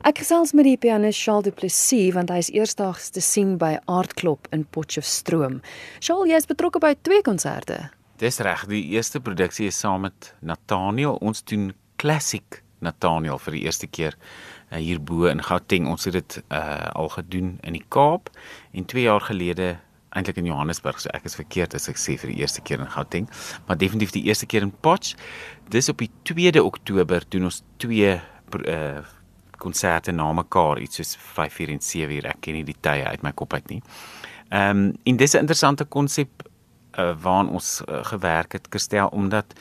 Ek gesels met die pianist Charles Du Plessis want hy is eersdaags te sien by Aardklop in Potchefstroom. Charles, jy is betrokke by twee konserte. Dis reg, die eerste produksie is saam met Nathaniel. Ons doen klassiek Nathaniel vir die eerste keer uh, hierbo in Gauteng. Ons het dit uh, al gedoen in die Kaap en 2 jaar gelede eintlik in Johannesburg. So ek is verkeerd as ek sê vir die eerste keer in Gauteng, maar definitief die eerste keer in Potch. Dis op die 2de Oktober doen ons twee uh konserte na mekaar, iets soos 5 uur en 7 uur. Ek ken nie die tye uit my kop uit nie. Ehm um, en dis 'n interessante konsep uh, waaraan ons uh, gewerk het, Kirstel, omdat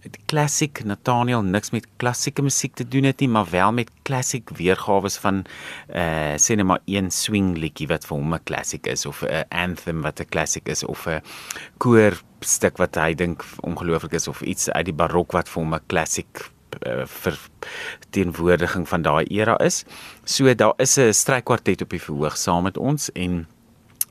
die klassiek Nathaniel niks met klassieke musiek te doen het nie, maar wel met klassiek weergawe van eh uh, sê net maar een swing liedjie wat vir hom 'n klassiek is of 'n anthem wat 'n klassiek is of 'n koor stuk wat hy dink ongelooflik is of iets uit die barok wat vir hom 'n klassiek uh, vir teenwoordiging van daai era is. So daar is 'n strykkwartet op die verhoog saam met ons en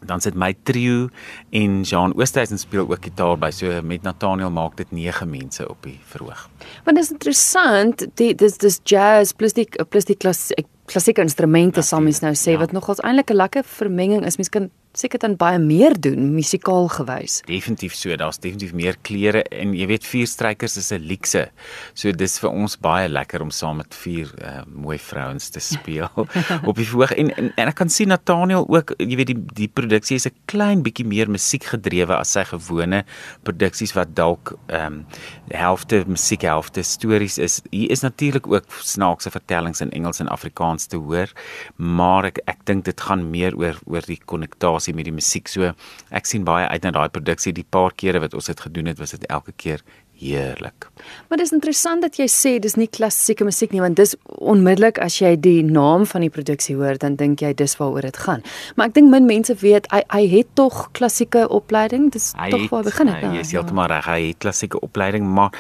dan sit my trio en Jean Oosthuizen speel ook gitaar by so met Nathaniel maak dit 9 mense op die verhoog. Want dit is interessant, die dis dis jazz plus die plus die klas, klassieke instrumente sal mens nou sê ja. wat nogals eintlik 'n lekker vermenging is. Mens kan seker dan baie meer doen musikaal gewys. Definitief so, daar's definitief meer kleure en jy weet vier strykers is 'n luukse. So dis vir ons baie lekker om saam met vier uh, mooi vrouens te speel op die verhoog en, en en ek kan sien Nathaniel ook, jy weet die die produksie is 'n klein bietjie meer musiekgedrewe as sy gewone produksies wat dalk ehm um, helfte musiek, helfte stories is. Hier is natuurlik ook snaakse vertellings in Engels en Afrikaans te hoor, maar ek ek dink dit gaan meer oor oor die konnektasie prestasie met die musiek. So ek sien baie uit na daai produksie. Die paar kere wat ons dit gedoen het, was dit elke keer heerlik. Maar dis interessant dat jy sê dis nie klassieke musiek nie want dis onmiddellik as jy die naam van die produksie hoor dan dink jy dis waaroor dit gaan. Maar ek dink min mense weet hy hy het tog klassieke opleiding. Dis tog waar begin dit nou. Jy is heeltemal reg. Hy het klassieke opleiding, maar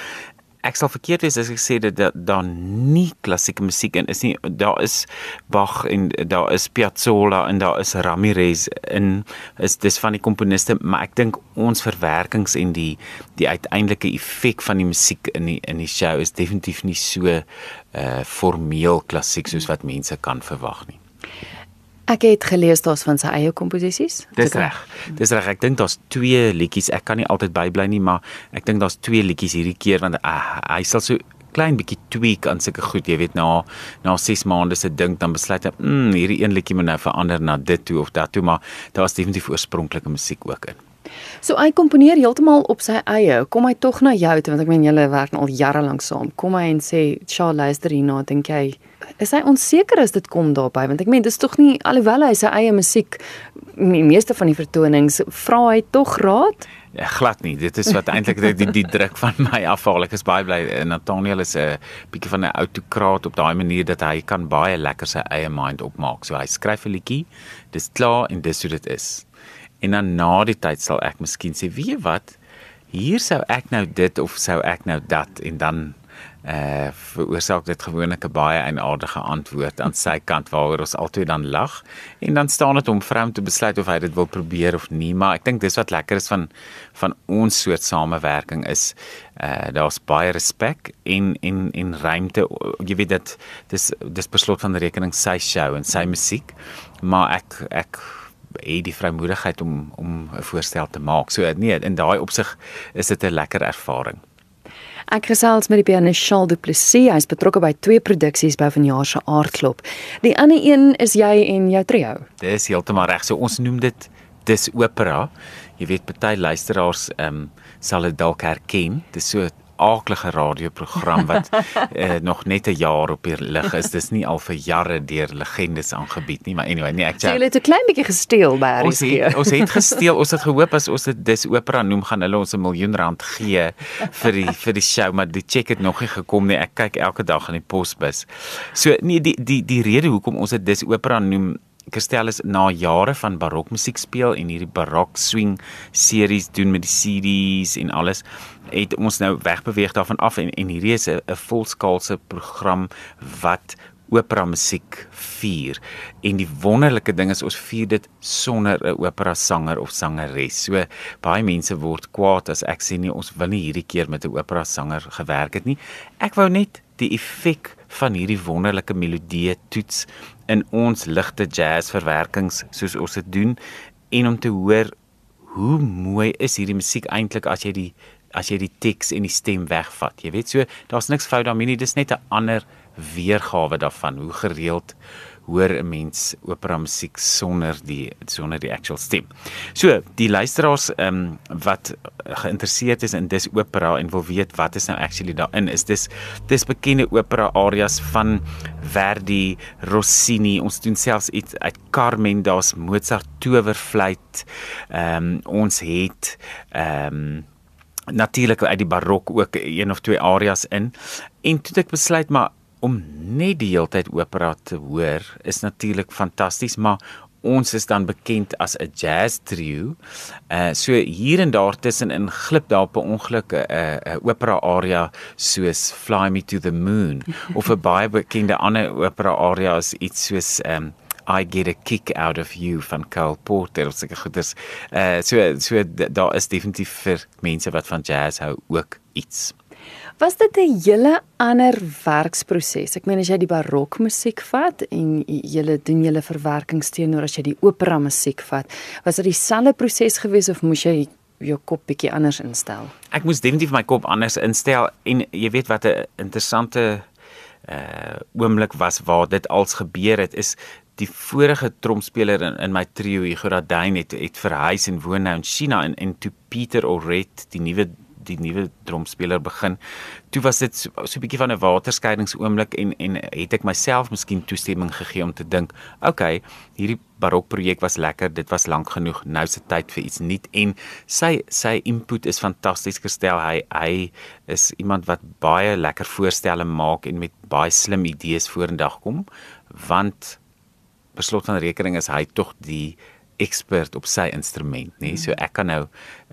ek sal verkeerd wees as ek sê dat daar nie klassieke musiek in is nie. Daar is Bach en daar is Piazzolla en daar is Ramirez in is dis van die komponiste, maar ek dink ons verwerkings en die die uiteindelike effek van die musiek in die in die show is definitief nie so uh formeel klassiek soos wat mense kan verwag nie. Ek het gelees daar's van sy eie komposisies. Dis reg. Dis reg. Ek dink daar's twee liedjies. Ek kan nie altyd bybly nie, maar ek dink daar's twee liedjies hierdie keer want uh, hy sal so klein bietjie tweak aan sulke goed, jy weet, na na 6 maande se dink dan besluit hy, "Mm, hierdie een liedjie moet nou verander na dit toe of dat toe," maar daar's definitief oorspronklike musiek ook in. So hy komponeer heeltemal op sy eie. Kom hy tog na jou toe want ek meen julle werk al jare lank saam. Kom hy en sê, "Sjoe, luister hierna, dink jy is hy onseker as dit kom daarby? Want ek meen dis tog nie alhoewel hy sy eie musiek die meeste van die vertonings vra hy tog raad? Ja, glad nie. Dit is wat eintlik die, die die druk van my afhaal. Ek is baie bly eh, Nathaniel is 'n bietjie van 'n autokraat op daai manier dat hy kan baie lekker sy eie mind opmaak. So hy skryf 'n liedjie. Dis klaar en dis hoe dit is en dan na die tyd sal ek miskien sê wie wat? Hier sou ek nou dit of sou ek nou dat. En dan eh uh, veroorsaak dit gewoonlik 'n baie eienaardige antwoord aan sy kant waaroor ons altyd dan lag. En dan staan dit om vrou te besluit of hy dit wil probeer of nie. Maar ek dink dis wat lekker is van van ons soort samewerking is eh uh, daar's baie respek en en en ruimte. Jy weet dit dis dis beslot van rekening sy show en sy musiek. Maar ek ek het die vrymoedigheid om om 'n voorstel te maak so nee in daai opsig is dit 'n lekker ervaring Ek gesels met die pianist Charles Du Plessis. Hy's betrokke by twee produksies by vanjaar se Aardklop. Die ander een is jy en jou trio. Dis heeltemal reg. So ons noem dit dis opera. Jy weet party luisteraars ehm um, sal dit dalk herken. Dis so aaklige radioprogram wat uh, nog net 'n jaar op die lig is. Dis nie al vir jare deur legendes aangebied nie, maar anyway, nee, ek sê jy het 'n klein bietjie gesteel by Harry. Ons het ons het gesteel. Ons het gehoop as ons dit dis opera noem gaan hulle ons 'n miljoen rand gee vir die vir die show, maar die cheque het nog nie gekom nie. Ek kyk elke dag in die posbus. So nee, die die die rede hoekom ons dit dis opera noem Kirstel is na jare van barokmusiek speel en hierdie barok swing series doen met die CD's en alles het ons nou wegbeweeg daarvan af en en hierdie is 'n volskaalse program wat opera musiek vier. En die wonderlike ding is ons vier dit sonder 'n opera sanger of sangeres. So baie mense word kwaad as ek sê nie ons wil nie hierdie keer met 'n opera sanger gewerk het nie. Ek wou net die effek van hierdie wonderlike melodieë toets in ons ligte jazz verwerkings soos ons dit doen en om te hoor hoe mooi is hierdie musiek eintlik as jy die as jy die teks en die stem wegvat. Jy weet so, daar's niks fout daarmee nie, dis net 'n ander weergawe daarvan hoe gereeld hoor 'n mens opera musiek sonder die sonder die actual stem. So, die luisteraars ehm um, wat geïnteresseerd is in dis opera en wil weet wat is nou actually daarin is dis dis bekende opera arias van Verdi, Rossini. Ons doen selfs iets uit Carmen, daar's Mozart towerfluit. Ehm um, ons het ehm um, natuurlik uit die barok ook een of twee arias in. En toe ek besluit maar om net die hele tyd opera te hoor is natuurlik fantasties, maar ons is dan bekend as 'n jazz trio. Uh so hier en daar tussenin glip daar op 'n ongeluk 'n uh, 'n uh, opera aria soos Fly Me to the Moon of 'n baie bekende ander opera aria is iets soos um I get a kick out of you van Cole Porter of seker goeders. Uh so so daar is definitief vir mense wat van jazz hou ook iets. Was dit 'n hele ander werksproses? Ek meen as jy die barok musiek vat en jy doen julle verwerkings teenoor as jy die opera musiek vat, was dit dieselfde proses gewees of moes jy jou kop bietjie anders instel? Ek moes definitief my kop anders instel en jy weet wat 'n interessante uh oomblik was waar dit als gebeur het is die vorige tromspeler in, in my trio Igor Adain het het verhuis en woon nou in China en en toe Pieter Oret die nuwe die nuwe tromspeler begin. Toe was dit so 'n so bietjie van 'n waterskeidingsoomblik en en het ek myself miskien toestemming gegee om te dink, okay, hierdie barokprojek was lekker, dit was lank genoeg, nou dit tyd vir iets nuut en sy sy input is fantasties gestel. Hy hy is iemand wat baie lekker voorstelle maak en met baie slim idees vorendag kom, want beslot van rekening is hy tog die ekspert op sy instrument, nê? So ek kan nou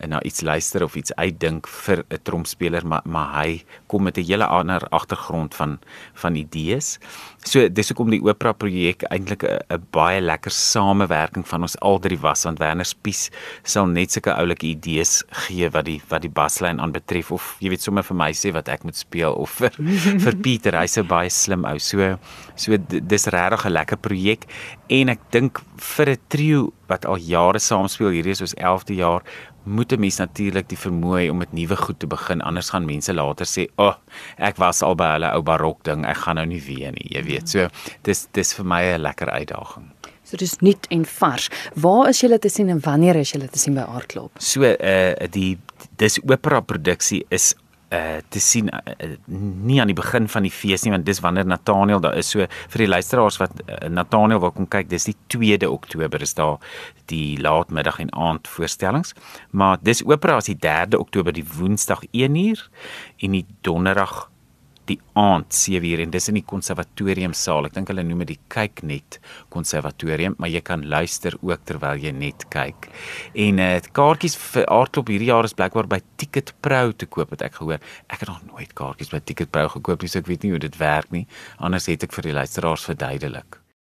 na iets luister of iets uitdink vir 'n tromspeler, maar maar hy kom met 'n hele ander agtergrond van van idees. So dis hoekom die opera projek eintlik 'n baie lekker samewerking van ons al drie was want Werner Spies sal net sulke oulike idees gee wat die wat die baslyn aanbetref of jy weet sommer vir my sê wat ek moet speel of vir, vir Pieter, hy's 'n baie slim ou. So so dis regtig 'n lekker projek en ek dink vir 'n trio wat al jare saam speel, hierdie is ons 11de jaar, moet 'n mens natuurlik die vermoë om met nuwe goed te begin anders gaan mense later sê, "Ag, oh, ek was al by hulle ou barok ding, ek gaan nou nie weer nie." Jy weet, so dis dis vir my 'n lekker uitdaging. So dis nuut en vars. Waar is julle te sien en wanneer is julle te sien by Aardklop? So uh die dis opera produksie is uh te sien uh, nie aan die begin van die fees nie want dis wanneer Nathaniel daar is. So vir die luisteraars wat uh, Nathaniel wil kom kyk dis die 2de Oktober is daar die laatmiddag en aand voorstellings maar dis opera is die 3de Oktober die Woensdag 1uur en die Donderdag die aand 7uur en dis in die konservatorium saal. Ek dink hulle noem dit die kyk net konservatorium, maar jy kan luister ook terwyl jy net kyk. En eh uh, kaartjies vir aardklop hierdie jaar is blykbaar by Ticket Pro te koop het ek gehoor. Ek het nog nooit kaartjies by Ticket Pro gekoop nie, so ek weet nie hoe dit werk nie. Anders het ek vir die luisteraars verduidelik.